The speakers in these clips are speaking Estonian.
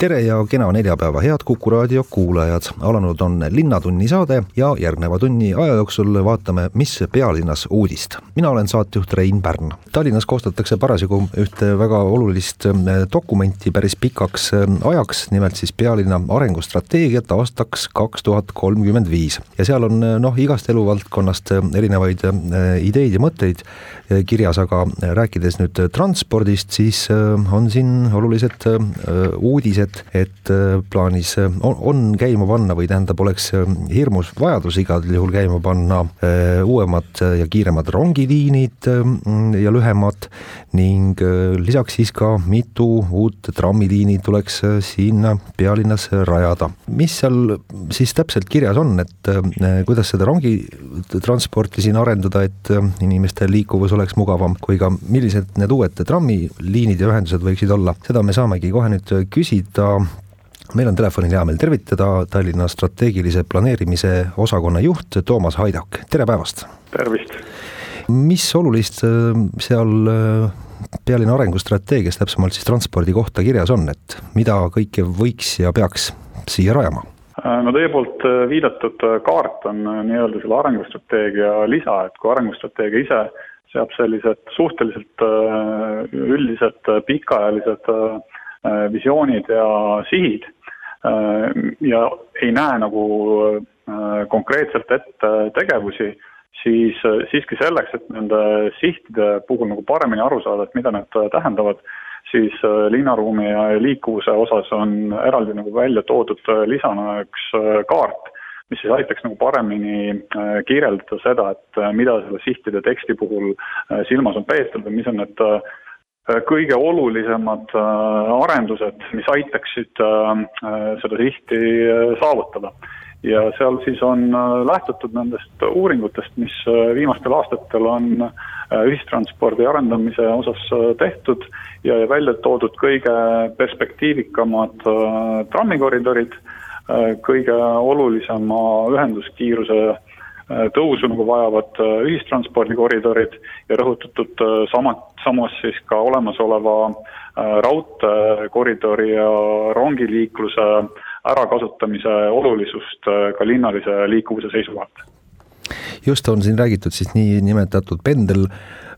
Tere ja kena neljapäeva, head Kuku raadio kuulajad. alanud on Linnatunni saade ja järgneva tunni aja jooksul vaatame, mis pealinnas uudist. mina olen saatejuht Rein Pärn. Tallinnas koostatakse parasjagu ühte väga olulist eh, dokumenti päris pikaks eh, ajaks, nimelt siis pealinna arengustrateegiat aastaks kaks tuhat kolmkümmend viis. ja seal on eh, noh, igast eluvaldkonnast erinevaid ideid ja mõtteid kirjas, aga rääkides nüüd transpordist, siis on siin olulised uudised et, et äh, plaanis äh, on, on käima panna või tähendab, oleks äh, hirmus vajadus igal juhul käima panna uuemad ja kiiremad rongiliinid ja lühemad ning lisaks siis ka mitu uut trammiliini tuleks siin pealinnas rajada. mis seal siis täpselt kirjas on, et kuidas seda rongitransporti siin arendada, et inimeste liikuvus oleks mugavam, kui ka millised need uued trammiliinid ja ühendused võiksid olla, seda me saamegi kohe nüüd küsida tervitada meil on telefonil hea meel tervitada Tallinna strateegilise planeerimise osakonna juht Toomas Haidak, tere päevast! tervist! mis olulist äh, seal äh, pealinna arengustrateegias, täpsemalt siis transpordi kohta kirjas on, et mida kõike võiks ja peaks siia rajama? Äh, no teie poolt viidatud kaart on nii-öelda selle arengustrateegia lisa, et kui arengustrateegia ise seab sellised suhteliselt üldised pikaajalised visioonid ja sihid. Äh, ja ei näe nagu äh, konkreetselt ette tegevusi, siis siiski selleks, et nende sihtide puhul nagu paremini aru saada, et mida need tähendavad, siis linnaruumi ja liikuvuse osas on eraldi nagu välja toodud lisana üks kaart, mis siis aitaks nagu paremini kirjeldada seda, et mida selle sihtide teksti puhul silmas on peetud või mis on need Äh, kõige olulisemad äh, arendused, mis aitaksid äh, seda sihti saavutada. ja seal siis on lähtutud nendest uuringutest, mis viimastel aastatel on ühistranspordi arendamise osas tehtud ja välja toodud kõige perspektiivikamad trammikoridorid, kõige olulisema ühenduskiiruse Äh, tõusu nagu vajavad äh, ühistranspordikoridorid ja rõhutatud äh, sama, samas siis ka olemasoleva raudteekoridori ja rongiliikluse ärakasutamise olulisust ka linnalise liikuvuse seisukohalt. just, on siin räägitud siis niinimetatud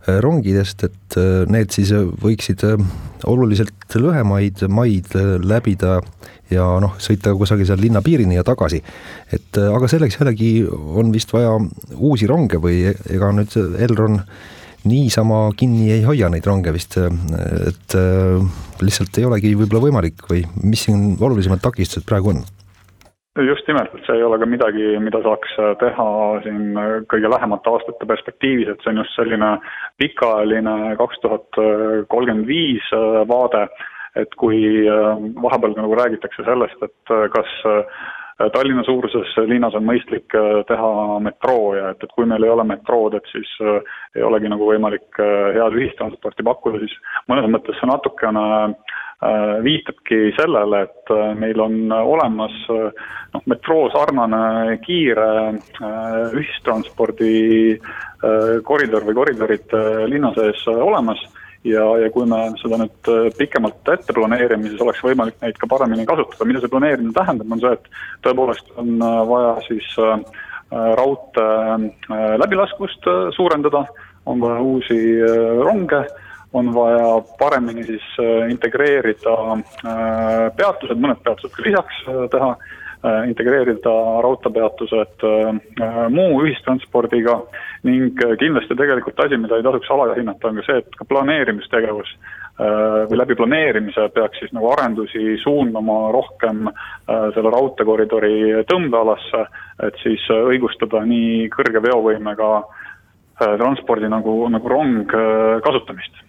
pendelrongidest, et need siis võiksid oluliselt lühemaid maid läbida ja noh, sõita kusagil seal linna piirini ja tagasi. et äh, aga selleks jällegi on vist vaja uusi ronge või ega nüüd Elron niisama kinni ei hoia neid ronge vist, et äh, lihtsalt ei olegi võib-olla võimalik või mis siin olulisemad takistused praegu on? Just nimelt, et see ei ole ka midagi, mida saaks teha siin kõige lähemate aastate perspektiivis, et see on just selline pikaajaline kaks tuhat kolmkümmend viis vaade et kui äh, vahepeal nagu räägitakse sellest, et äh, kas äh, Tallinna suuruses linnas on mõistlik teha metroo ja et, et kui meil ei ole metrood, et siis ei olegi nagu võimalik head ühistransporti pakkuda, siis mõnes mõttes see natukene viitabki sellele, et meil on olemas noh, metroo sarnane kiire ühistranspordi koridor või koridorid linna sees olemas. Ja, ja kui me seda nüüd äh, pikemalt ette planeerime, siis oleks võimalik neid ka paremini kasutada. mida see planeerimine tähendab, on see, et tõepoolest on äh, vaja siis äh, raudtee läbilaskvust suurendada, on vaja uusi ronge, on vaja paremini siis integreerida peatused, mõned peatused ka lisaks teha Äh, integreerida raudteepeatused äh, muu ühistranspordiga ning äh, kindlasti tegelikult asi, mida ei tasuks alahinnata, on ka see, et ka planeerimistegevus või läbi planeerimise peaks siis nagu arendusi suunama rohkem selle raudteekoridori tõmbealasse, et siis õigustada nii kõrge veovõimega transpordi nagu, nagu rong kasutamist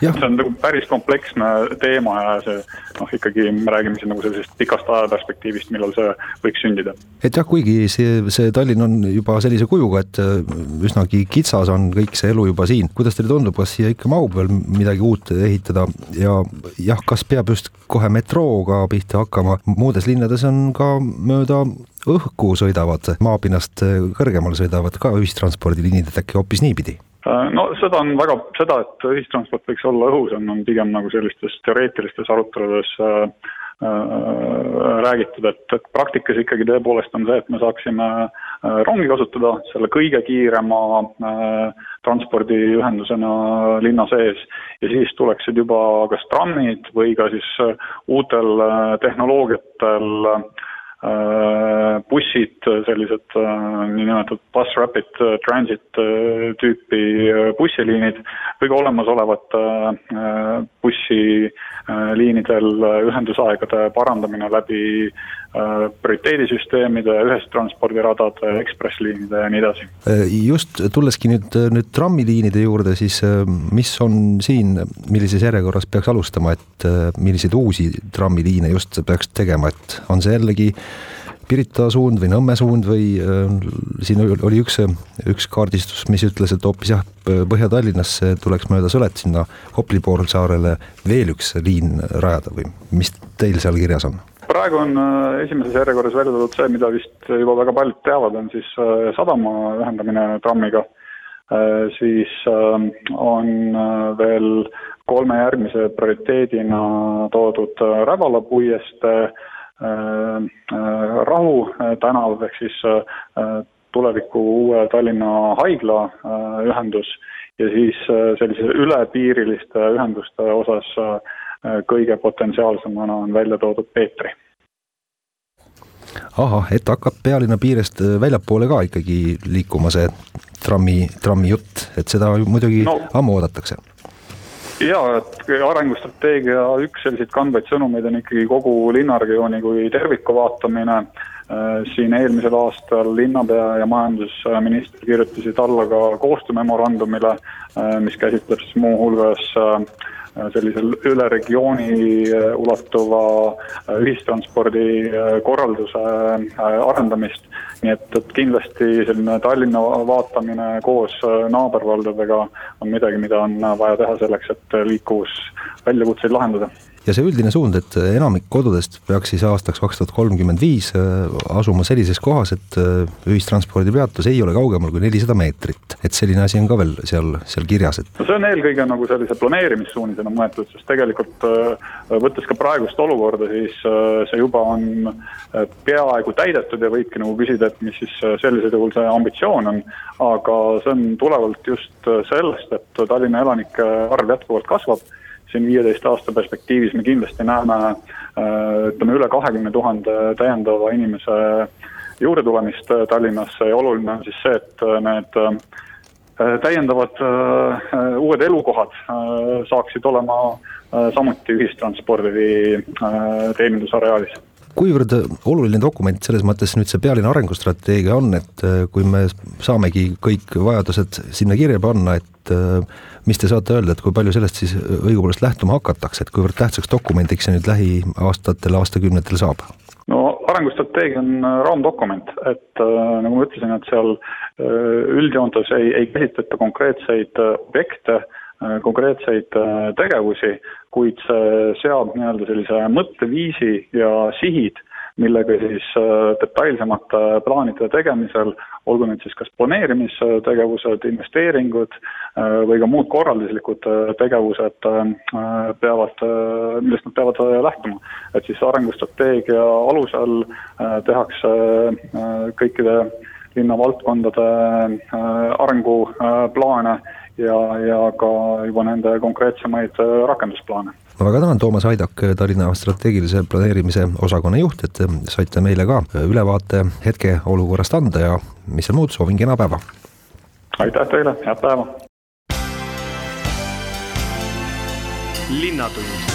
see on nagu päris kompleksne teema ja see noh, ikkagi me räägime siin nagu sellisest pikast ajaperspektiivist, millal see võiks sündida. et jah, kuigi see, see Tallinn on juba sellise kujuga, et äh, üsnagi kitsas on kõik see elu juba siin, kuidas teile tundub, kas siia ikka mahub veel midagi uut ehitada ja jah, kas peab just kohe metrooga pihta hakkama, muudes linnades on ka mööda õhku sõidavad, maapinnast kõrgemale sõidavad ka ühistranspordiliinid, et äkki hoopis niipidi? Äh, no seda on väga, seda, et ühistransport võiks olla õhus, on, on pigem nagu sellistes teoreetilistes aruteludes äh, äh, räägitud, et, et praktikas ikkagi tõepoolest on see, et me saaksime äh, rongi kasutada selle kõige kiirema äh, transpordiühendusena linna sees. Ja siis tuleksid juba kas trammid või ka siis uutel tehnoloogiatel Äh, bussid, sellised äh, niinimetatud bus rapid äh, transit tüüpi bussiliinid. Või ka olemasolevate bussiliinidel ühendusaegade parandamine läbi prioriteedisüsteemide, ühestranspordiradade, ekspressliinide ja nii edasi. just, tulleski nüüd, nüüd trammiliinide juurde, siis mis on siin, millises järjekorras peaks alustama, et milliseid uusi trammiliine just peaks tegema, et on see jällegi Pirita suund või Nõmme suund või äh, siin oli üks, üks kaardistus, mis ütles, et hoopis jah, Põhja-Tallinnasse tuleks mööda Sõlet sinna Kopli poolsaarele veel üks liin rajada või mis teil seal kirjas on? Praegu on äh, esimeses järjekorras välja toodud see, mida vist juba väga paljud teavad, on siis äh, sadama ühendamine trammiga. siis on veel kolme järgmise prioriteedina toodud Rävala puiestee Äh, äh, Rahu äh, tänav ehk siis tuleviku uue Tallinna haigla ühendus ja siis sellise ülepiiriliste ühenduste osas kõige potentsiaalsemana on välja toodud Peetri. ahah, et hakkab pealinna piirest väljapoole ka ikkagi liikuma see trammi, trammi jutt, et seda muidugi no, ammu oodatakse jaa, et arengustrateegia üks selliseid kandvaid sõnumeid on ikkagi kogu linnaregiooni kui terviku vaatamine. Äh, siin eelmisel aastal linnapea ja majandusminister kirjutasid alla ka koostöömemorandumile, äh, mis käsitleb siis muuhulgas äh, Äh, sellisel üle regiooni äh, ulatuva äh, ühistranspordi korralduse arendamist. nii et, et kindlasti selline Tallinna vaatamine koos naabervaldadega on midagi, mida on vaja teha selleks, et liikuvusväljakutseid lahendada ja see üldine suund, et enamik kodudest peaks siis aastaks kaks tuhat kolmkümmend viis äh, asuma sellises kohas, et äh, ühistranspordipeatus ei ole kaugemal kui nelisada meetrit. et selline asi on ka veel seal, seal kirjas, et. no see on eelkõige nagu sellise planeerimissuunisena mõeldud, sest tegelikult äh, võttes ka praegust olukorda, siis see juba on peaaegu täidetud ja võibki nagu küsida, et mis siis sellisel juhul see ambitsioon on. aga see on tulenevalt just sellest, et Tallinna elanike arv jätkuvalt kasvab siin viieteist aasta perspektiivis me kindlasti näeme äh, ütleme üle kahekümne tuhande täiendava inimese juurdetulemist äh, Tallinnasse ja oluline on siis see, et äh, need täiendavad uued elukohad saaksid olema samuti ühistranspordi teenindusareaalis kuivõrd oluline dokument selles mõttes nüüd see pealinna arengustrateegia on, et kui me saamegi kõik vajadused sinna kirja panna, et mis te saate öelda, et kui palju sellest siis õigupoolest lähtuma hakatakse, et kuivõrd tähtsaks dokumendiks see nüüd lähiaastatel, aastakümnetel saab? no arengustrateegia on äh, raamdokument, et äh, nagu ma ütlesin, et seal äh, üldjoontes ei, ei käsitleta konkreetseid objekte, konkreetseid tegevusi, kuid see seab nii-öelda sellise mõtteviisi ja sihid millega siis äh, detailsemate plaanide tegemisel, olgu need siis kas planeerimistegevused, investeeringud äh, või ka muud korralduslikud äh, tegevused peavad, millest nad peavad lähtuma. et siis arengustrateegia alusel tehakse kõikide linnavaldkondade arenguplaane ja, ja ka juba nende konkreetsemaid rakendusplaane ma väga tänan, Toomas Aidak, Tallinna strateegilise planeerimise osakonna juht, et saite meile ka ülevaate hetkeolukorrast anda ja mis seal muud, soovin kena päeva! aitäh teile, head päeva! linnatund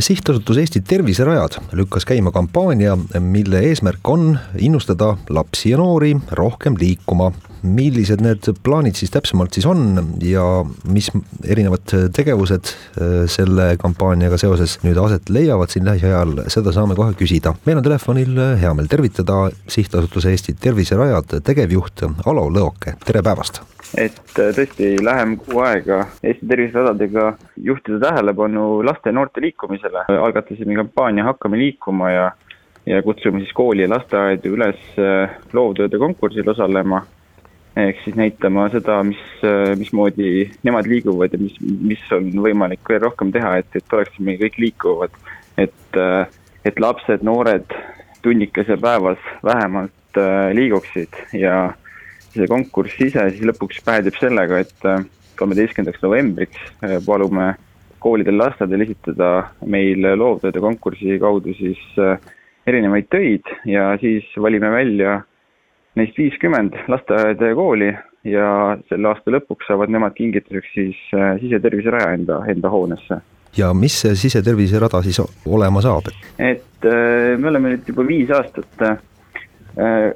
sihtasutus Eesti Terviserajad lükkas käima kampaania, mille eesmärk on innustada lapsi ja noori rohkem liikuma millised need plaanid siis täpsemalt siis on ja mis erinevad tegevused selle kampaaniaga seoses nüüd aset leiavad siin lähiajal, seda saame kohe küsida. meil on telefonil hea meel tervitada sihtasutuse Eesti Terviserajad tegevjuht Alo Lõoke, tere päevast! et tõesti lähem kuu aega Eesti terviseradadega juhtida tähelepanu laste ja noorte liikumisele, algatasime kampaania Hakkame liikuma ja ja kutsume siis kooli ja lasteaedu üles äh, loovtööde konkursil osalema. Ehk siis näitama seda, mis, äh, mismoodi nemad liiguvad ja mis, mis on võimalik veel rohkem teha, et, et oleksime kõik liikuvad. et, äh, et lapsed, noored tunnikese päevas vähemalt liiguksid ja see konkurss ise siis lõpuks päädib sellega, et kolmeteistkümnendaks novembriks palume koolidel, lasteaedadel esitada meil loovtööde konkursi kaudu siis äh, erinevaid töid ja siis valime välja neist viiskümmend lasteaeda ja kooli ja selle aasta lõpuks saavad nemad kingituseks siis äh, siseterviseraja enda, enda hoonesse. ja mis see siseterviserada siis olema saab? et äh, me oleme nüüd juba viis aastat äh,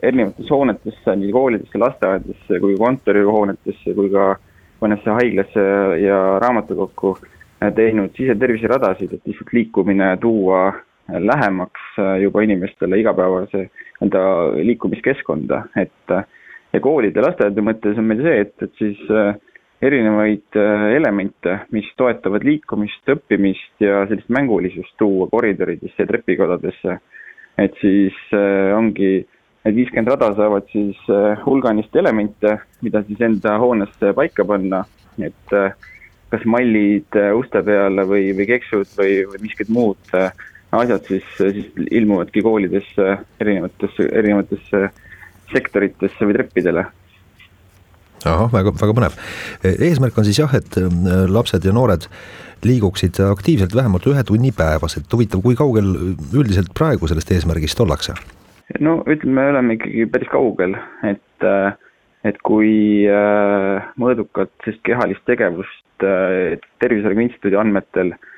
erinevates hoonetesse, nii koolidesse, lasteaedadesse kui kontorihoonetesse kui ka mõnesse haiglasse ja raamatukokku teinud siseterviseradasid, et lihtsalt liikumine tuua lähemaks äh, juba inimestele igapäevase enda liikumiskeskkonda, et äh, ja koolide, lasteaedade mõttes on meil see, et, et siis äh, erinevaid elemente, mis toetavad liikumist, õppimist ja sellist mängulisust tuua koridoridesse ja trepikodadesse. et siis ongi, need viiskümmend rada saavad siis hulganist elemente, mida siis enda hoonesse paika panna, et kas mallid uste peale või, või keksud või, või miskid muud asjad siis, siis ilmuvadki koolidesse erinevatesse, erinevatesse sektoritesse või treppidele ahah, väga, väga põnev. eesmärk on siis jah, et äh, lapsed ja noored liiguksid aktiivselt vähemalt ühe tunni päevas, et huvitav, kui kaugel üldiselt praegu sellest eesmärgist ollakse? no ütleme, me oleme ikkagi päris kaugel, et, äh, et kui äh, mõõdukat sellist kehalist tegevust Tervise Arengu Instituudi andmetel äh, Äh,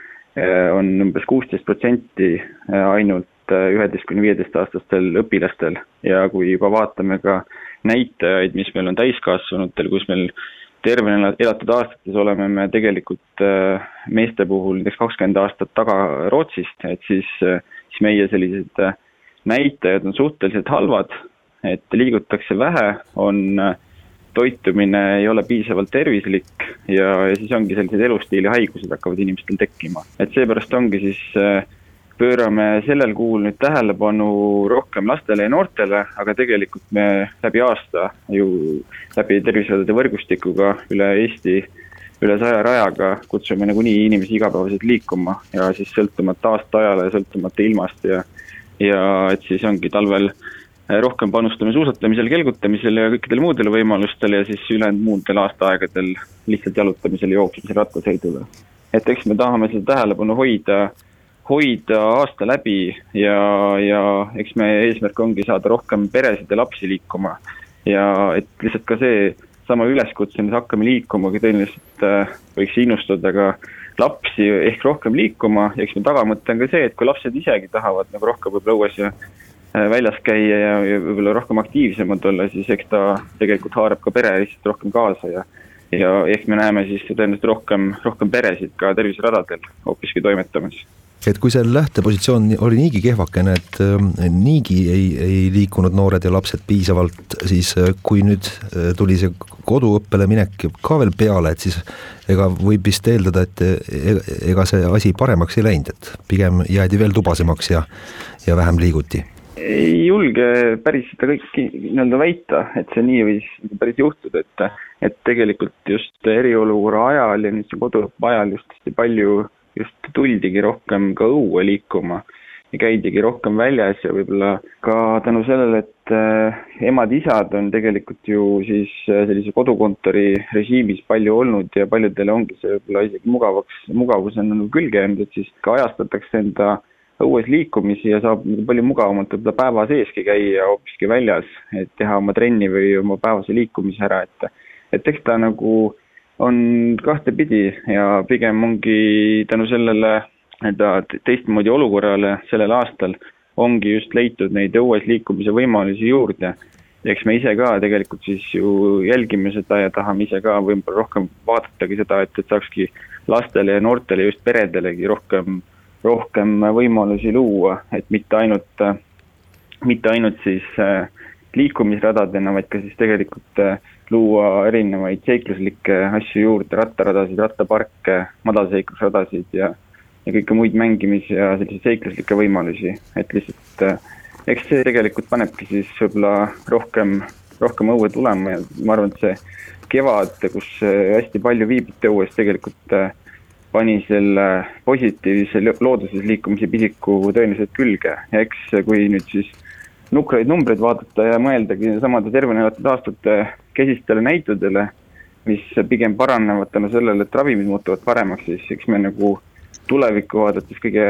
on umbes kuusteist protsenti äh, ainult äh, üheteist kuni viieteistaastastel õpilastel. Ja kui juba vaatame ka näitajaid, mis meil on täiskasvanutel, kus meil tervena elatud aastates oleme me tegelikult meeste puhul näiteks kakskümmend aastat taga Rootsist, et siis, siis meie sellised näitajad on suhteliselt halvad, et liigutakse vähe, on äh, toitumine ei ole piisavalt tervislik ja, ja siis ongi sellised elustiili haigused hakkavad inimestel tekkima. et seepärast ongi siis, äh, pöörame sellel kuul nüüd tähelepanu rohkem lastele ja noortele, aga tegelikult me läbi aasta ju läbi tervishoiude võrgustikuga üle Eesti üle saja rajaga kutsume nagunii inimesi igapäevaselt liikuma ja siis sõltumata aastaajale ja sõltumata ilmast ja ja et siis ongi talvel rohkem panustame suusatamisel, kelgutamisel ja kõikidel muudel võimalustel ja siis ülejäänud muudel aastaaegadel lihtsalt jalutamisel, jooksmisel, rattasõidul. et eks me tahame seda tähelepanu hoida, hoida aasta läbi ja, ja eks meie eesmärk ongi saada rohkem peresid ja lapsi liikuma. ja et lihtsalt ka see sama üleskutse, mis hakkame liikuma, kui tõenäoliselt äh, võiks innustada ka lapsi ehk rohkem liikuma ja eks meie tagamõte on ka see, et kui lapsed isegi tahavad nagu rohkem võib-olla õues ja väljas käia ja, ja võib-olla rohkem aktiivsemad olla, siis eks ta tegelikult haarab ka pere lihtsalt rohkem kaasa ja ja ehk me näeme siis tõenäoliselt rohkem, rohkem peresid ka terviseradadel hoopiski toimetamas. Et kui see lähtepositsioon oli niigi kehvakene, et äh, niigi ei, ei liikunud noored ja lapsed piisavalt, siis äh, kui nüüd äh, tuli see koduõppele minek ka veel peale, et siis ega võib vist eeldada, et ega see asi paremaks ei läinud, et pigem jäädi veel tubasemaks ja, ja vähem liiguti ei julge päris seda kõike nii-öelda väita, et see nii võis päris juhtuda, et, et tegelikult just eriolukorra ajal ja nüüd see koduõppe ajal just palju just tuldigi rohkem ka õue liikuma ja käidigi rohkem väljas ja võib-olla ka tänu sellele, et äh, emad-isad on tegelikult ju siis äh, sellise kodukontori režiimis palju olnud ja paljudele ongi see võib-olla isegi mugavaks, mugavus on nagu külge jäänud, et siis ka ajastatakse enda õues liikumisi ja saab palju mugavamalt võib-olla päeva seeski käia hoopiski väljas, et teha oma trenni või oma päevase liikumise ära, et et eks ta nagu on kahtepidi ja pigem ongi tänu sellele nii-öelda teistmoodi olukorrale sellel aastal ongi just leitud neid õues liikumise võimalusi juurde. eks me ise ka tegelikult siis ju jälgime seda ja tahame ise ka võib-olla rohkem vaadatagi seda, et, et saakski lastele ja noortele, just peredelegi rohkem, rohkem võimalusi luua, et mitte ainult, mitte ainult siis äh, liikumisradadena, vaid ka siis tegelikult äh, luua erinevaid seikluslikke asju juurde, rattaradasid, rattaparke, madalseiklusradasid ja ja kõiki muid mängimis- ja selliseid seikluslikke võimalusi, et lihtsalt äh, eks see tegelikult panebki siis võib-olla rohkem, rohkem õue tulema ja ma arvan, et see kevad, kus hästi palju viibiti õues, tegelikult äh, pani selle positiivse looduses liikumise pisiku tõenäoliselt külge ja eks kui nüüd siis nukraid numbreid vaadata ja mõeldagi samade tervenevatel aastate kesistele näitudele, mis pigem paranevad tänu sellele, et ravimid muutuvad paremaks, siis eks me nagu tulevikku vaadates kõige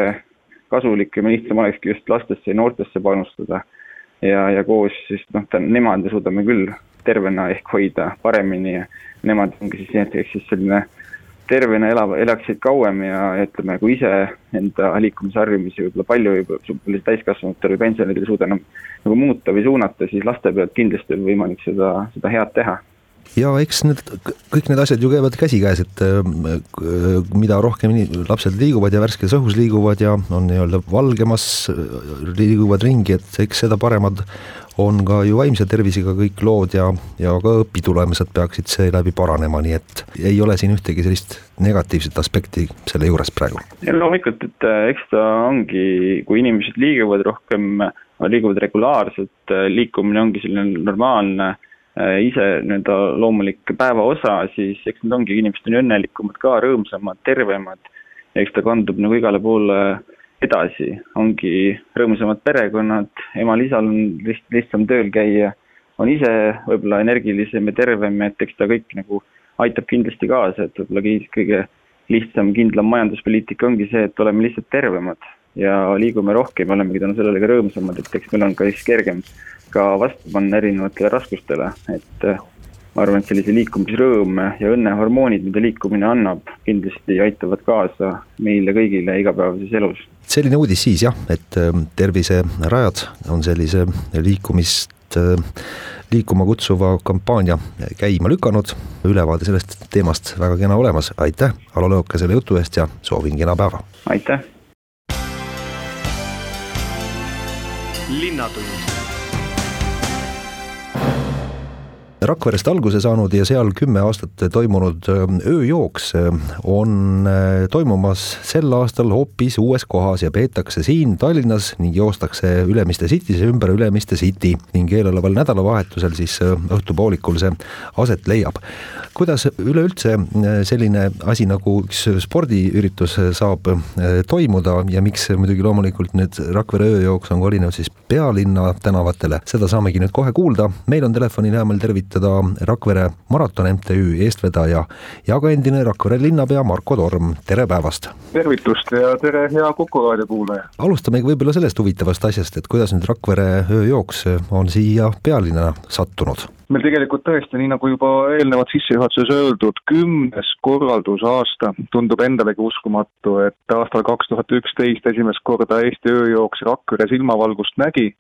kasulikum ja lihtsam olekski just lastesse ja noortesse panustada. ja, ja koos siis noh, nemad suudame küll tervena ehk hoida paremini ja nemad ongi siis näiteks siis selline tervena elav, elaksid kauem ja, ütleme, kui ise enda liikumisharjumusi võib-olla palju võib-olla täiskasvanutele või pensionäridele ei suuda enam nagu muuta või suunata, siis laste pealt kindlasti on võimalik seda, seda head teha. Ja eks need, kõik need asjad ju käivad käsikäes, et äh, mida rohkem lapsed liiguvad ja värskes õhus liiguvad ja on nii-öelda valgemas, liiguvad ringi, et eks seda paremad on ka ju vaimse tervisega kõik lood ja, ja ka õpitulemused peaksid seeläbi paranema, nii et ei ole siin ühtegi sellist negatiivset aspekti selle juures praegu. loomulikult, et äh, eks ta ongi, kui inimesed liiguvad rohkem, liiguvad regulaarselt, liikumine ongi selline normaalne Äh, ise nii-öelda loomulik päeva osa, siis eks nad ongi, inimesed on õnnelikumad ka, rõõmsamad, tervemad. eks ta kandub nagu igale poole edasi, ongi rõõmsamad perekonnad, emal-isal on liht-, lihtsam tööl käia, on ise võib-olla energilisem ja tervem, et eks ta kõik nagu aitab kindlasti kaasa, et võib-olla kõige lihtsam, kindlam majanduspoliitika ongi see, et oleme lihtsalt tervemad ja liigume rohkem ja olemegi tänu sellele ka rõõmsamad, et eks meil on ka siis kergem ka vastu panna erinevatele raskustele, et ma arvan, et sellise liikumisrõõm ja õnnehormoonid, mida liikumine annab, kindlasti aitavad kaasa meile kõigile igapäevases elus. selline uudis siis jah, et eh, terviserajad on sellise liikumist eh, liikuma kutsuva kampaania käima lükanud, ülevaade sellest teemast väga kena olemas, aitäh, Alo Lõoka selle jutu eest ja soovin kena päeva! aitäh! linnatund Rakverest alguse saanud ja seal kümme aastat toimunud ööjooks on toimumas sel aastal hoopis uues kohas ja peetakse siin Tallinnas ning joostakse Ülemiste City's ümber Ülemiste City ning eeloleval nädalavahetusel siis õhtupoolikul see aset leiab. kuidas üleüldse selline asi nagu üks spordiüritus saab toimuda ja miks muidugi loomulikult nüüd Rakvere ööjooks on kolinud siis pealinna tänavatele, seda saamegi nüüd kohe kuulda, meil on telefonil hea meel tervitada tervitada Rakvere Maraton MTÜ eestvedaja ja ka endine Rakvere linnapea Marko Torm, tere päevast! tervitust ja tere, hea Kuku raadio kuulaja! alustamegi võib-olla sellest huvitavast asjast, et kuidas nüüd Rakvere ööjooks on siia pealinna sattunud? meil tegelikult tõesti, nii nagu juba eelnevalt sissejuhatuses öeldud, kümnes korraldusaasta, tundub endalegi uskumatu, et aastal kaks tuhat üksteist esimest korda Eesti ööjooks Rakvere silmavalgust nägi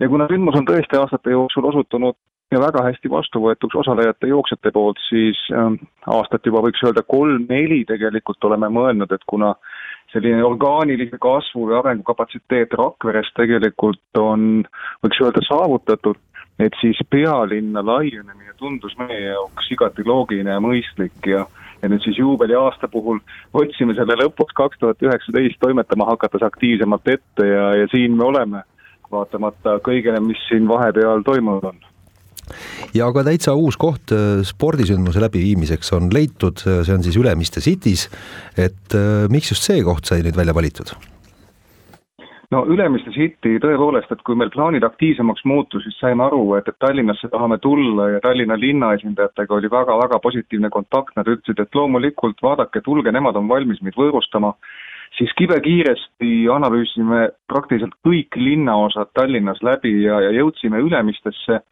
ja kuna sündmus on tõesti aastate jooksul osutunud ja väga hästi vastuvõetuks osalejate jooksjate poolt, siis äh, aastat juba võiks öelda kolm-neli tegelikult oleme mõelnud, et kuna selline orgaanilise kasvu või arengukapatsiteet Rakveres tegelikult on, võiks öelda, saavutatud, et siis pealinna laienemine tundus meie jaoks igati loogiline ja mõistlik ja ja nüüd siis juubeliaasta puhul võtsime selle lõpuks kaks tuhat üheksateist toimetama hakates aktiivsemalt ette ja, ja siin me oleme, vaatamata kõigele, mis siin vahepeal toimunud on ja ka täitsa uus koht äh, spordisündmuse läbiviimiseks on leitud, äh, see on siis Ülemiste City's, et äh, miks just see koht sai nüüd välja valitud? no Ülemiste City tõepoolest, et kui meil plaanid aktiivsemaks muutus, siis saime aru, et, et Tallinnasse tahame tulla ja Tallinna linna esindajatega oli väga-väga positiivne kontakt, nad ütlesid, et loomulikult vaadake, tulge, nemad on valmis meid võõrustama, siis kibekiiresti analüüsisime praktiliselt kõik linnaosad Tallinnas läbi ja, ja jõudsime Ülemistesse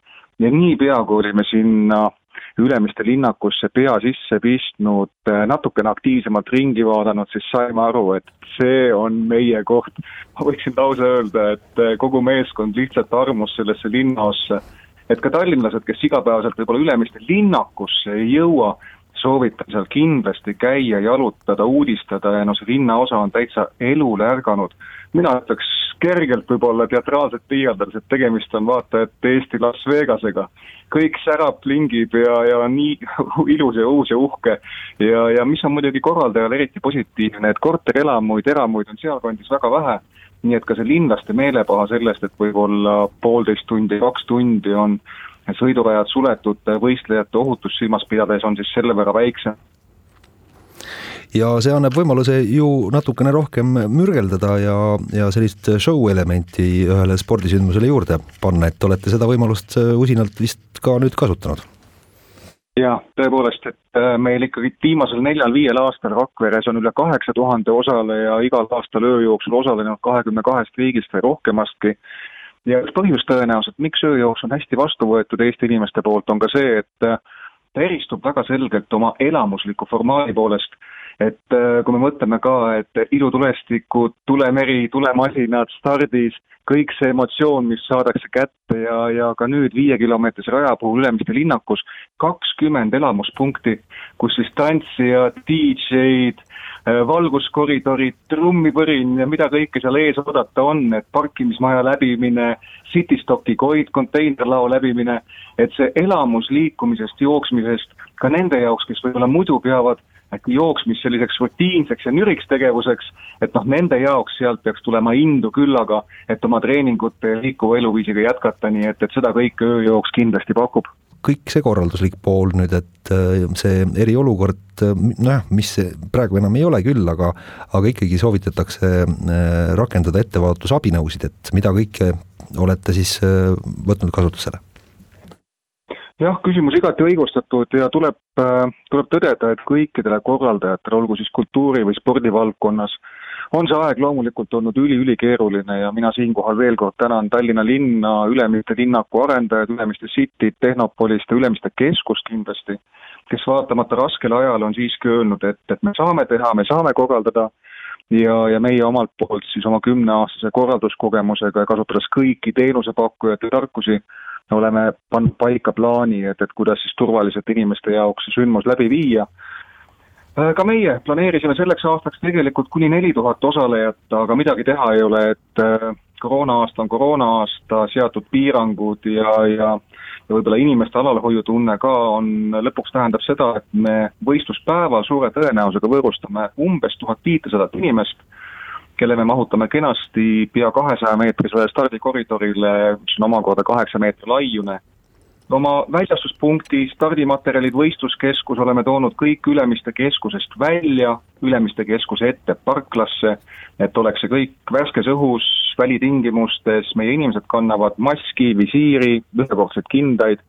ja niipea, kui olime sinna Ülemiste linnakusse pea sisse pistnud, äh, natukene aktiivsemalt ringi vaadanud, siis saime aru, et see on meie koht. ma võiksin lausa öelda, et äh, kogu meeskond lihtsalt armus sellesse linnaossa et ka tallinlased, kes igapäevaselt võib-olla Ülemiste linnakusse ei jõua, soovitan seal kindlasti käia, jalutada, uudistada ja no see linnaosa on täitsa elule ärganud. mina ütleks kergelt võib-olla teatraalselt liialdades, et tegemist on vaata et Eesti Las Vegasega. kõik särab, plingib ja, ja nii ilus ja uus ja uhke. ja, ja mis on muidugi korraldajale eriti positiivne, et korterelamuid, eramuid on sealkandis väga vähe nii et ka see linlaste meelepaha sellest, et võib-olla poolteist tundi, kaks tundi on sõidurajad suletud võistlejate ohutust silmas pidades, on siis selle võrra väiksem ja see annab võimaluse ju natukene rohkem mürgeldada ja, ja sellist show elementi ühele spordisündmusele juurde panna, et olete seda võimalust usinalt vist ka nüüd kasutanud? jaa, tõepoolest, et äh, meil ikkagi viimasel neljal-viiel aastal Rakveres on üle kaheksa tuhande osaleja igal aastal öö jooksul osalenud kahekümne kahest riigist või rohkemastki. Ja üks põhjus tõenäoliselt, miks ööjooks on hästi vastu võetud Eesti inimeste poolt, on ka see, et ta eristub väga selgelt oma elamusliku formaadi poolest et äh, kui me mõtleme ka, et ilutulestikud, tulemeri, tulemasinad stardis, kõik see emotsioon, mis saadakse kätte ja, ja ka nüüd viiekilomeetrise raja puhul Ülemiste linnakus, kakskümmend elamuspunkti, kus siis tantsijad, DJ-d, äh, valguskoridorid, trummipõrin ja mida kõike seal ees oodata on, et parkimismaja läbimine, City Stocki koid, konteinerlao läbimine, et see elamus liikumisest, jooksmisest ka nende jaoks, kes võib-olla muidu peavad äkki jooksmist selliseks rutiinseks ja nüriks tegevuseks, et noh, nende jaoks sealt peaks tulema indu küllaga, et oma treeningute ja liikuva eluviisiga jätkata, nii et, et seda kõike ööjooks kindlasti pakub kõik see korralduslik pool nüüd, et äh, see eriolukord, äh, nojah, mis praegu enam ei ole küll, aga aga ikkagi soovitatakse äh, rakendada ettevaatusabinõusid, et mida kõike olete siis võtnud kasutusele? Jah, küsimus igati õigustatud ja tuleb, äh, tuleb tõdeda, et kõikidele korraldajatele, olgu siis kultuuri- või spordivaldkonnas, on see aeg loomulikult olnud üli-ülikeeruline ja mina siinkohal veel kord tänan Tallinna linna, Ülemiste linnaku arendajad, Ülemiste Cityt, Tehnopolist ja Ülemiste keskust kindlasti, kes vaatamata raskele ajale on siiski öelnud, et, et me saame teha, me saame korraldada ja, ja meie omalt poolt siis oma kümneaastase korralduskogemusega ja kasutades kõiki teenusepakkujate tarkusi, oleme pannud paika plaani, et, et kuidas siis turvaliselt inimeste jaoks see sündmus läbi viia. Äh, ka meie planeerisime selleks aastaks tegelikult kuni neli tuhat osalejat, aga midagi teha ei ole, et äh, koroona-aasta on koroona-aasta, seatud piirangud ja, ja ja võib-olla inimeste alalhoiutunne ka on, lõpuks tähendab seda, et me võistluspäeval suure tõenäosusega võõrustame umbes tuhat viitesadat inimest kelle me mahutame kenasti pea kahesaja meetrisele stardikoridorile, mis on omakorda kaheksa meetri laiune. oma väljastuspunkti, stardimaterjalid, võistluskeskus oleme toonud kõik Ülemiste keskusest välja, Ülemiste keskuse ette parklasse, et oleks see kõik värskes õhus, välitingimustes, meie inimesed kannavad maski, visiiri, ühekordseid kindaid,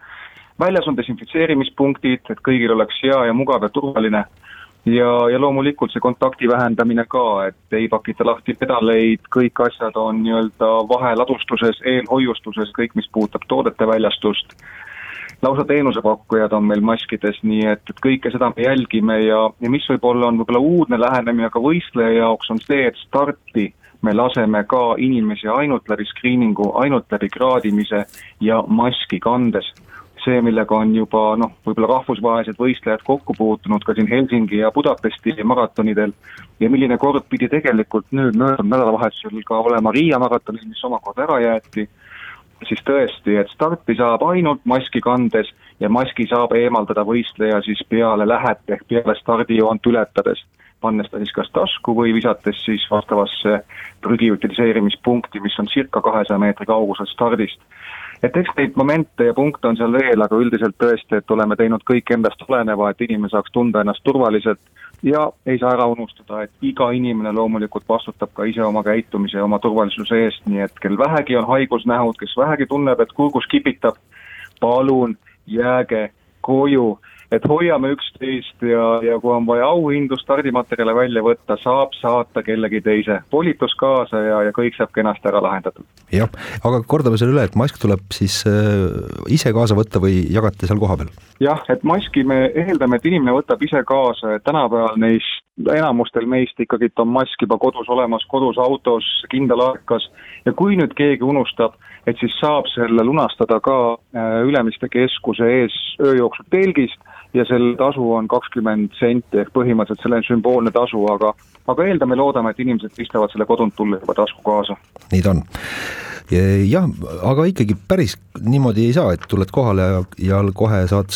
väljas on desinfitseerimispunktid, et kõigil oleks hea ja mugav ja turvaline ja, ja loomulikult see kontakti vähendamine ka, et ei pakita lahti pedaleid, kõik asjad on nii-öelda vaheladustuses, eelhoiustuses, kõik, mis puudutab toodete väljastust, lausa teenusepakkujad on meil maskides, nii et, et kõike seda me jälgime ja, ja mis võib-olla on võib-olla uudne lähenemine ka võistleja jaoks, on see, et starti me laseme ka inimesi ainult läbi screening'u, ainult läbi kraadimise ja maski kandes see, millega on juba noh, võib-olla rahvusvahelised võistlejad kokku puutunud ka siin Helsingi ja Budapesti maratonidel. Ja milline kord pidi tegelikult nüüd möödunud nädalavahetusel ka olema Riia maratonil, mis omakorda ära jäeti, siis tõesti, et starti saab ainult maski kandes ja maski saab eemaldada võistleja siis peale lähet ehk peale stardijoont ületades. Pannes ta siis kas tasku või visates siis vastavasse prügi utiliseerimispunkti, mis on circa kahesaja meetri kaugusel stardist et eks neid momente ja punkte on seal veel, aga üldiselt tõesti, et oleme teinud kõik endast oleneva, et inimene saaks tunda ennast turvaliselt ja ei saa ära unustada, et iga inimene loomulikult vastutab ka ise oma käitumise ja oma turvalisuse eest, nii et kel vähegi on haigusnähud, kes vähegi tunneb, et kurgus kipitab, palun jääge koju et hoiame üksteist ja, ja kui on vaja auhindu, stardimaterjale välja võtta, saab saata kellegi teise volitus kaasa ja, ja kõik saab kenasti ära lahendatud. jah, aga kordame selle üle, et mask tuleb siis äh, ise kaasa võtta või jagate seal kohapeal? jah, et maski me eeldame, et inimene võtab ise kaasa, et tänapäeval neist enamustel meist ikkagi on mask juba kodus olemas, kodus autos, kindel aekas ja kui nüüd keegi unustab, et siis saab selle lunastada ka äh, Ülemiste keskuse ees ööjooksu telgist ja selle tasu on kakskümmend senti ehk põhimõtteliselt selline sümboolne tasu, aga aga eeldame-loodame, et inimesed pistavad selle kodunt tulles juba tasku kaasa. nii ta on jah, aga ikkagi päris niimoodi ei saa, et tuled kohale ja, ja kohe saad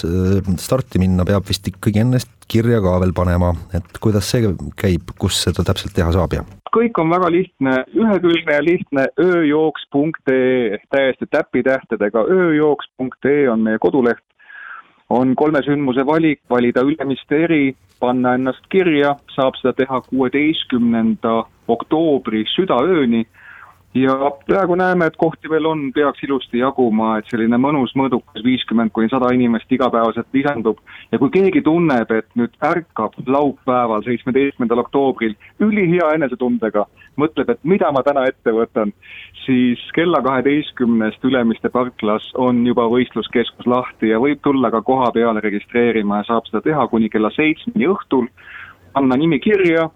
starti minna, peab vist ikkagi ennast kirja ka veel panema, et kuidas see käib, kus seda täpselt teha saab ja? kõik on väga lihtne, ühekülgne ja lihtne, ööjooks.ee ehk täiesti täpitähtedega, ööjooks.ee on meie koduleht, on kolme sündmuse valik, valida Ülemiste eri, panna ennast kirja, saab seda teha kuueteistkümnenda oktoobri südaööni ja praegu näeme, et kohti veel on, peaks ilusti jaguma, et selline mõnus mõõdukas viiskümmend kuni sada inimest igapäevaselt lisandub. ja kui keegi tunneb, et nüüd ärkab laupäeval, seitsmeteistkümnendal oktoobril ülihea enesetundega, mõtleb, et mida ma täna ette võtan, siis kella kaheteistkümnest Ülemiste parklas on juba võistluskeskus lahti ja võib tulla ka koha peale registreerima ja saab seda teha kuni kella seitsmeni õhtul, panna nimi kirja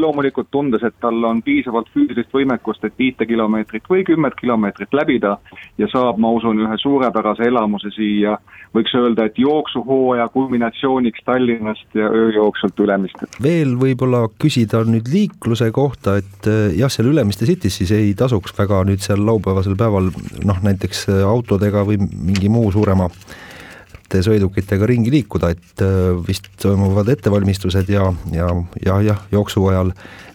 loomulikult tundes, et tal on piisavalt füüsilist võimekust, et viite kilomeetrit või kümmet kilomeetrit läbida ja saab, ma usun, ühe suurepärase elamuse siia, võiks öelda, et jooksuhooaja kulminatsiooniks Tallinnast ja ööjooksult Ülemistelt. veel võib-olla küsida nüüd liikluse kohta, et eh, jah, seal Ülemiste City's siis ei tasuks väga nüüd seal laupäevasel päeval noh, näiteks autodega või mingi muu suurema suurte sõidukitega ringi liikuda, et äh, vist toimuvad ettevalmistused ja, ja, ja jah, jooksu ajal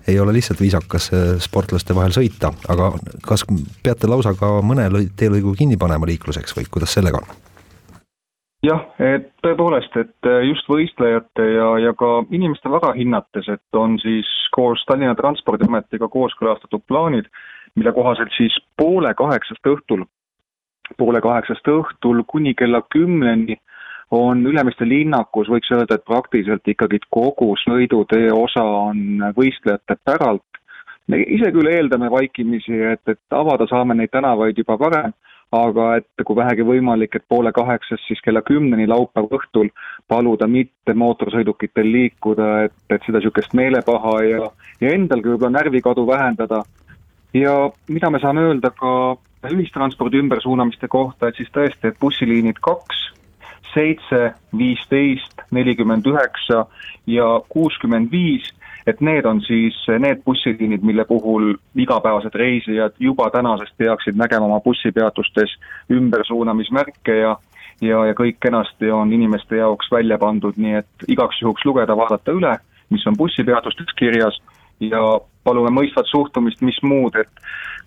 ei ole lihtsalt viisakas äh, sportlaste vahel sõita, aga kas peate lausa ka mõne teelõigu kinni panema liikluseks või kuidas sellega on? jah, et tõepoolest, et äh, just võistlejate ja, ja ka inimeste vara hinnates, et on siis koos Tallinna Transpordiametiga kooskõlastatud plaanid, mille kohaselt siis poole kaheksast õhtul poole kaheksast õhtul kuni kella kümneni on Ülemiste linnakus, võiks öelda, et praktiliselt ikkagi kogu sõidutee osa on võistlejate päralt. me ise küll eeldame vaikimisi, et, et avada saame neid tänavaid juba varem, aga et kui vähegi võimalik, et poole kaheksast siis kella kümneni laupäeva õhtul paluda mitte mootorsõidukitel liikuda, et, et seda niisugust meelepaha ja, ja endalgi võib-olla närvikadu vähendada. ja mida me saame öelda ka ühistranspordi ümbersuunamiste kohta, et siis tõesti, et bussiliinid kaks, seitse, viisteist, nelikümmend üheksa ja kuuskümmend viis, et need on siis need bussiliinid, mille puhul igapäevased reisijad juba tänasest peaksid nägema oma bussipeatustes ümbersuunamismärke ja ja, ja kõik kenasti on inimeste jaoks välja pandud, nii et igaks juhuks lugeda, vaadata üle, mis on bussipeatustes kirjas ja palume mõistvat suhtumist, mis muud, et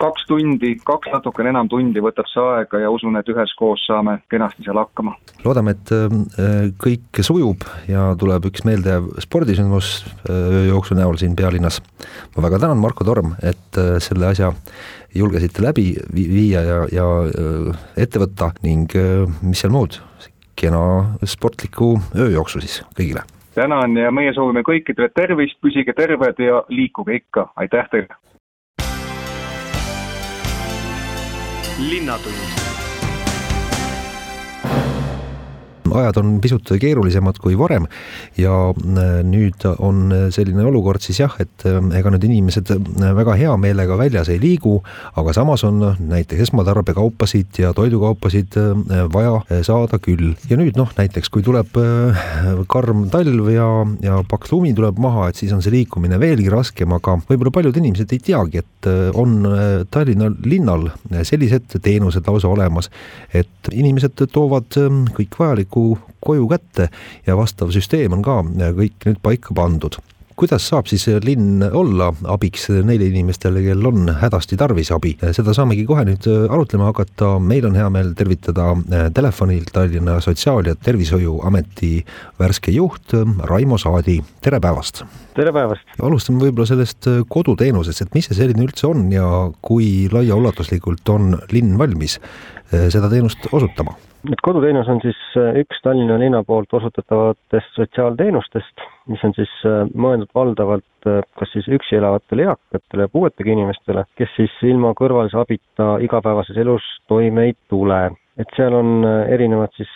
kaks tundi, kaks natukene enam tundi võtab see aega ja usun, et üheskoos saame kenasti seal hakkama. loodame, et äh, kõik sujub ja tuleb üks meeldejääv spordisündmus äh, ööjooksu näol siin pealinnas. ma väga tänan, Marko Torm, et äh, selle asja julgesite läbi viia ja, ja ette võtta ning mis seal muud, kena sportlikku ööjooksu siis kõigile tänan ja meie soovime kõikidele tervist, püsige terved ja liikuge ikka, aitäh teile! linnatund ajad on pisut keerulisemad kui varem ja äh, nüüd on selline olukord siis jah, et äh, ega need inimesed äh, väga hea meelega väljas ei liigu, aga samas on näiteks esmatarbekaupasid ja toidukaupasid vaja saada küll. ja nüüd noh, näiteks kui tuleb karm talv ja, ja paks lumi tuleb maha, et siis on see liikumine veelgi raskem, aga võib-olla paljud inimesed ei teagi, et on Tallinna linnal sellised teenused lausa olemas, et inimesed toovad kõik vajaliku kogu koju kätte ja vastav süsteem on ka kõik nüüd paika pandud. Kuidas saab siis linn olla abiks neile inimestele, kel on hädasti tarvis abi, seda saamegi kohe nüüd arutlema hakata, meil on hea meel tervitada telefonil Tallinna Sotsiaal- ja Tervishoiuameti värske juht Raimo Saadi, tere päevast! tere päevast! alustame võib-olla sellest koduteenusest, et mis see selline üldse on ja kui laiaulatuslikult on linn valmis seda teenust osutama et koduteenus on siis äh, üks Tallinna linna poolt osutatavatest sotsiaalteenustest, mis on siis äh, mõeldud valdavalt äh, kas siis üksi elavatele eakatele, puuetega inimestele, kes siis ilma kõrvalise abita igapäevases elus toime ei tule. et seal on erinevad siis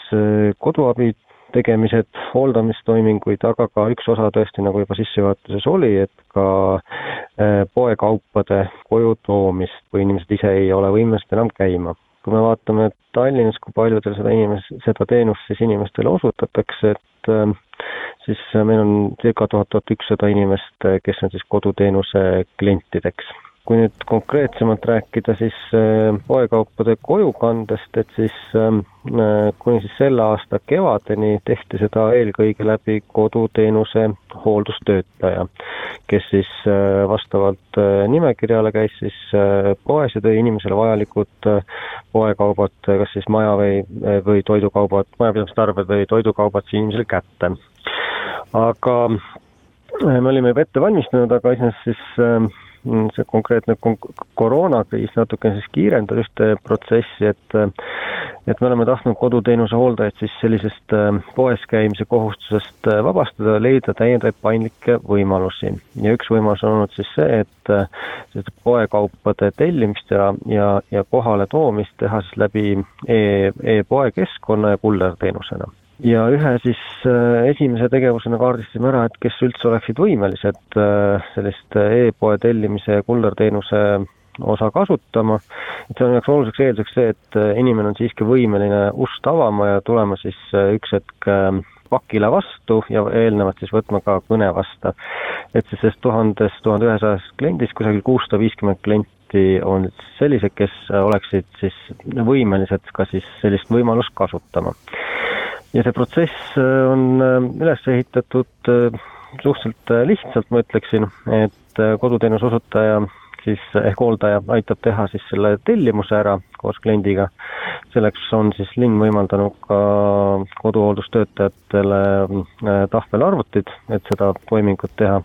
koduabid, tegemised, hooldamistoiminguid, aga ka üks osa tõesti, nagu juba sissejuhatuses oli, et ka poekaupade koju toomist, kui inimesed ise ei ole võimelised enam käima kui me vaatame Tallinnas, kui paljudel seda inimes-, seda teenust siis inimestele osutatakse, et äh, siis meil on circa tuhat, tuhat ükssada inimest, kes on siis koduteenuse klientideks kui nüüd konkreetsemalt rääkida siis äh, poekaupade kojukandest, et siis ähm, äh, kuni siis selle aasta kevadeni tehti seda eelkõige läbi koduteenuse hooldustöötaja, kes siis äh, vastavalt nimekirjale käis siis poes ja tõi inimesele vajalikud poekaubad, kas siis maja või, või toidukaubad, majapidamistarved või toidukaubad siis inimesele kätte. aga me olime juba ette valmistunud, aga iseenesest siis see konkreetne koroonakriis natuke siis kiirendas ühte protsessi, et et me oleme tahtnud koduteenuse hooldajaid siis sellisest äh, poes käimise kohustusest äh, vabastada, leida täiendavaid paindlikke võimalusi. ja üks võimalus on olnud siis see, et äh, selliste poekaupade tellimist ja, ja, ja kohale toomist teha siis läbi e, e-poe keskkonna ja kullerteenusena ja ühe siis äh, esimese tegevusena kaardistasime ära, et kes üldse oleksid võimelised äh, sellist äh, e-poe tellimise kullerteenuse osa kasutama, et see on üheks oluliseks eelduseks see, et inimene on siiski võimeline ust avama ja tulema siis üks hetk pakile vastu ja eelnevalt siis võtma ka kõne vasta. et siis sellest tuhandest, tuhande ühesajast kliendist kusagil kuussada viiskümmend klienti on sellised, kes oleksid siis võimelised ka siis sellist võimalust kasutama ja see protsess äh, on äh, üles ehitatud äh, suhteliselt lihtsalt, ma ütleksin, et koduteenuse osutaja siis ehk hooldaja aitab teha siis selle tellimuse ära koos kliendiga. selleks on siis linn võimaldanud ka koduhooldustöötajatele tahvelarvutid, et seda toimingut teha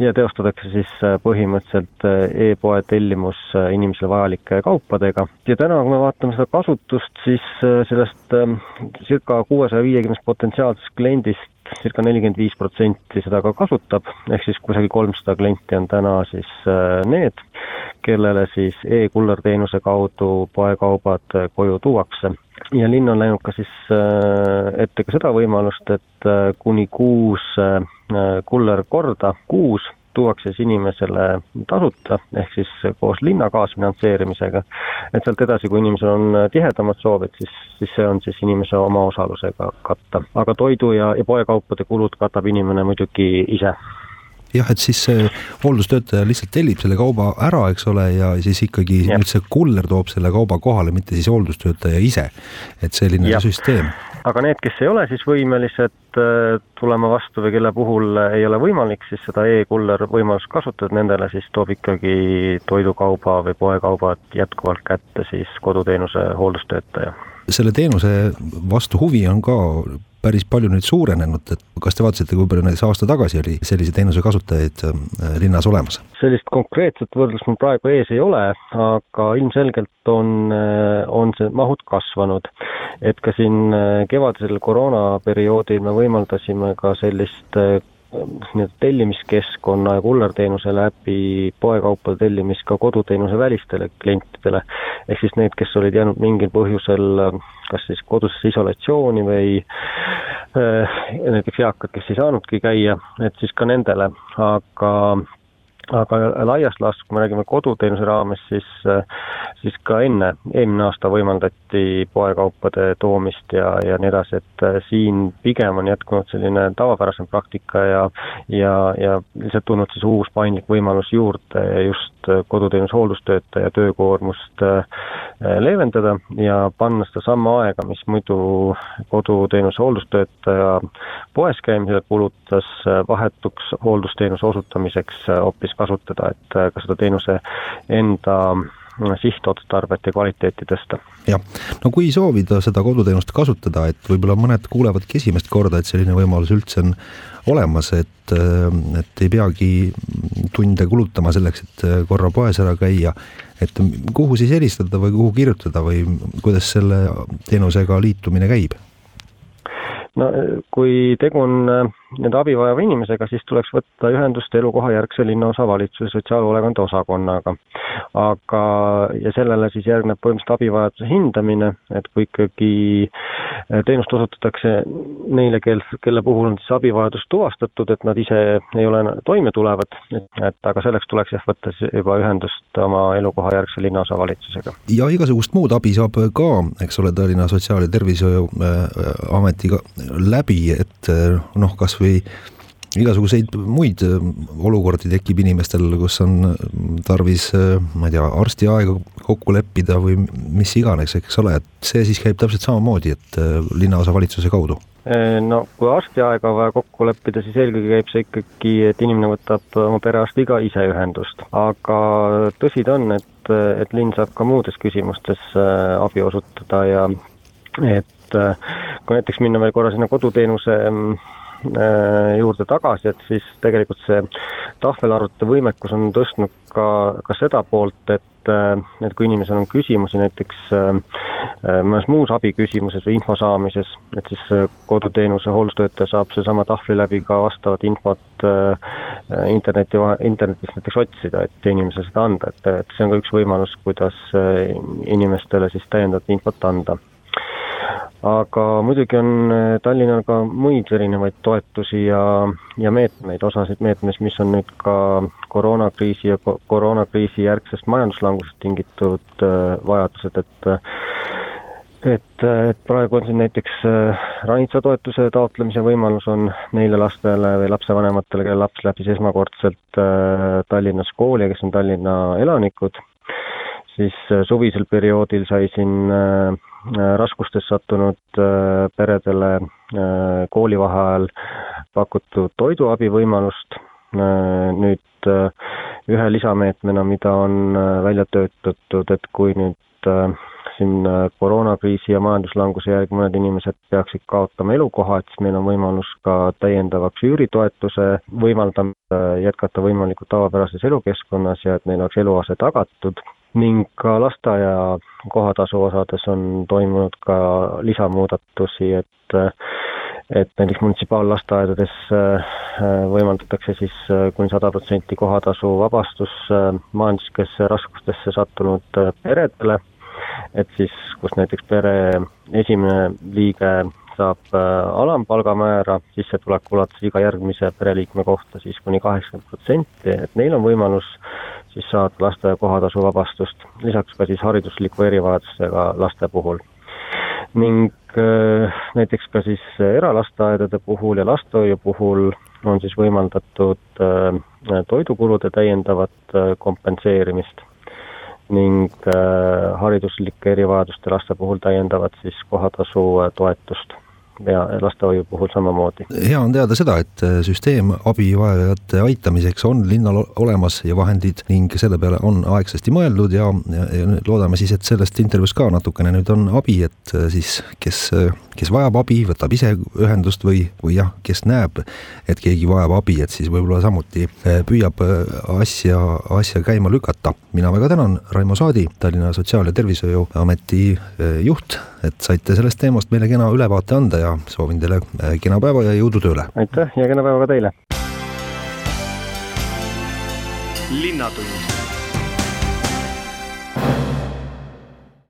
ja teostatakse siis äh, põhimõtteliselt äh, e-poe tellimus äh, inimesele vajalike kaupadega. ja täna, kui me vaatame seda kasutust, siis sellest ähm, circa kuuesaja viiekümnest potentsiaalsest kliendist circa nelikümmend viis protsenti seda ka kasutab, ehk siis kusagil kolmsada klienti on täna siis need, kellele siis e-kullerteenuse kaudu poekaubad koju tuuakse. Ja linn on läinud ka siis ette ka seda võimalust, et kuni kuus kullerkorda kuus tuuakse siis inimesele tasuta, ehk siis koos linna kaasfinantseerimisega. et sealt edasi, kui inimesel on tihedamad soovid, siis, siis see on siis inimese omaosalusega katta. aga toidu ja, ja poekaupade kulud katab inimene muidugi ise jah, et siis see hooldustöötaja lihtsalt tellib selle kauba ära, eks ole, ja siis ikkagi ja. nüüd see kuller toob selle kauba kohale, mitte siis hooldustöötaja ise. et selline ja. süsteem. aga need, kes ei ole siis võimelised äh, tulema vastu või kelle puhul ei ole võimalik siis seda e-kuller võimalust kasutada, nendele siis toob ikkagi toidukauba või poekaubad jätkuvalt kätte siis koduteenuse hooldustöötaja selle teenuse vastu huvi on ka päris palju nüüd suurenenud, et kas te vaatasite, kui palju näiteks aasta tagasi oli sellise teenuse kasutajaid äh, linnas olemas? sellist konkreetset võrdlust mul praegu ees ei ole, aga ilmselgelt on, äh, on see mahud kasvanud. et ka siin äh, kevadisel koroonaperioodil me võimaldasime ka sellist nii-öelda tellimiskeskkonna ja kullerteenuse läbi poekaupade tellimist ka koduteenuse välistele klientidele. ehk siis need, kes olid jäänud mingil põhjusel kas siis kodusesse isolatsiooni või äh, näiteks eakad, kes ei saanudki käia, et siis ka nendele, aga aga laias laastus, kui me räägime koduteenuse raames, siis, siis ka enne, eelmine aasta võimaldati poekaupade toomist ja, ja nii edasi, et äh, siin pigem on jätkunud selline tavapärasem praktika ja ja, ja lihtsalt tulnud siis uus paindlik võimalus juurde just koduteenuse hooldustöötaja töökoormust äh, leevendada ja panna sedasama aega, mis muidu koduteenuse hooldustöötaja poes käimisele kulutas, äh, vahetuks hooldusteenuse osutamiseks hoopis kasutada, et äh, ka seda teenuse enda äh, sihtotstarvet ja kvaliteeti tõsta. jah, no kui soovida seda koduteenust kasutada, et võib-olla mõned kuulevadki esimest korda, et selline võimalus üldse on olemas, et, äh, et ei peagi tunde kulutama selleks, et korra poes ära käia, et kuhu siis helistada või kuhu kirjutada või kuidas selle teenusega liitumine käib? no kui tegu on nende abi vajava inimesega, siis tuleks võtta ühendust elukohajärgse linnaosavalitsuse sotsiaalhoolekande osakonnaga. aga, ja sellele siis järgneb põhimõtteliselt abivajaduse hindamine, et kui ikkagi äh, teenust osutatakse neile, kel, kelle puhul on siis abivajadus tuvastatud, et nad ise ei ole toime tulevad, et, aga selleks tuleks jah, võtta siis juba ühendust oma elukohajärgse linnaosavalitsusega. ja igasugust muud abi saab ka, eks ole, Tallinna Sotsiaal- ja Tervishoiuametiga läbi, et noh, kas või igasuguseid muid äh, olukordi tekib inimestel, kus on tarvis, äh, ma ei tea, arstiaega kokku leppida või mis iganes, eks ole, et see siis käib täpselt samamoodi, et äh, linnaosavalitsuse kaudu no kui arstiaega on vaja kokku leppida, siis eelkõige käib see ikkagi, et inimene võtab oma perearstiga ise ühendust. aga tõsi ta on, et, et linn saab ka muudes küsimustes abi osutada ja et kui näiteks minna veel korra sinna koduteenuse mm, Äh, juurde tagasi, et siis tegelikult see tahvelarvutite võimekus on tõstnud ka, ka seda poolt, et äh, et kui inimesel on küsimusi näiteks äh, mõnes muus abiküsimuses või info saamises, et siis koduteenuse hooldustöötaja saab seesama tahvli läbi ka vastavat infot interneti, internetist näiteks otsida, et inimesele seda anda, et, et see on ka üks võimalus, kuidas inimestele siis täiendavat infot anda aga muidugi on äh, Tallinnal ka muid erinevaid toetusi ja, ja meetmeid, osasid meetmeid, mis on nüüd ka koroonakriisi ja koroonakriisi järgsest majanduslangusest tingitud äh, vajadused, et et, et praegu on siin näiteks äh, ranitsatoetuse taotlemise võimalus on neile lastele või lapsevanematele, kelle laps läbis esmakordselt Tallinnas kooli ja kes on Tallinna elanikud, siis suvisel perioodil sai siin Äh, raskustes sattunud äh, peredele äh, koolivaheajal pakutud toiduabi võimalust. nüüd ühe lisameetmena, mida on välja töötatud, et kui nüüd siin koroonakriisi ja majanduslanguse järgi mõned inimesed peaksid kaotama elukoha, et siis meil on võimalus ka täiendavaks üüritoetuse võimaldamine, jätkata võimalikult tavapärases elukeskkonnas ja et neil oleks eluase tagatud ning ka lasteaia kohatasu osades on toimunud ka lisamuudatusi, et et näiteks munitsipaallasteaedades äh, võimaldatakse siis äh, kuni sada protsenti kohatasu vabastus äh, majanduslikesse raskustesse sattunud peredele, et siis kus näiteks pere esimene liige saab alampalga määra sissetuleku ulatuses iga järgmise pereliikme kohta siis kuni kaheksakümmend protsenti, et neil on võimalus siis saada lasteaia kohatasu vabastust, lisaks ka siis haridusliku erivajadusega laste puhul. ning äh, näiteks ka siis eralasteaedade puhul ja lastehoiu puhul on siis võimaldatud äh, toidukulude täiendavat äh, kompenseerimist ning hariduslike erivajaduste laste puhul täiendavat siis kohatasu toetust ja lastehoiu puhul samamoodi. hea on teada seda, et äh, süsteem abivajajate aitamiseks on linnal olemas ja vahendid ning selle peale on aegsasti mõeldud ja, ja, ja loodame siis, et sellest intervjuust ka natukene nüüd on abi, et äh, siis kes, äh, kes vajab abi, võtab ise ühendust või, või jah, kes näeb, et keegi vajab abi, et siis võib-olla samuti püüab asja, asja käima lükata. mina väga tänan, Raimo Saadi, Tallinna Sotsiaal- ja Tervishoiuameti juht, et saite sellest teemast meile kena ülevaate anda ja soovin teile kena päeva ja jõudu tööle! aitäh ja kena päeva ka teile! linnatund